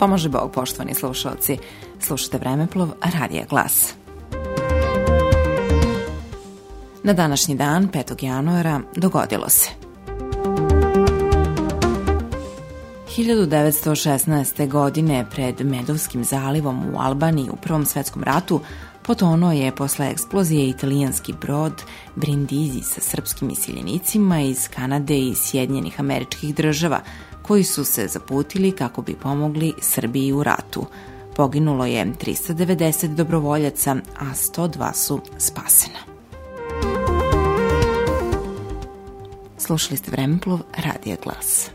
Pomože Bog, poštovani slušalci. Slušate Vremeplov, Radija Glas. Na današnji dan, 5. januara, dogodilo se. 1916. godine pred Medovskim zalivom u Albaniji u Prvom svetskom ratu potonuo je posle eksplozije italijanski brod Brindisi sa srpskim isiljenicima iz Kanade i Sjedinjenih američkih država – koji su se zaputili kako bi pomogli Srbiji u ratu. Poginulo je 390 dobrovoljaca, a 102 su spasena. Slušali ste Vremeplov, Radija Glas.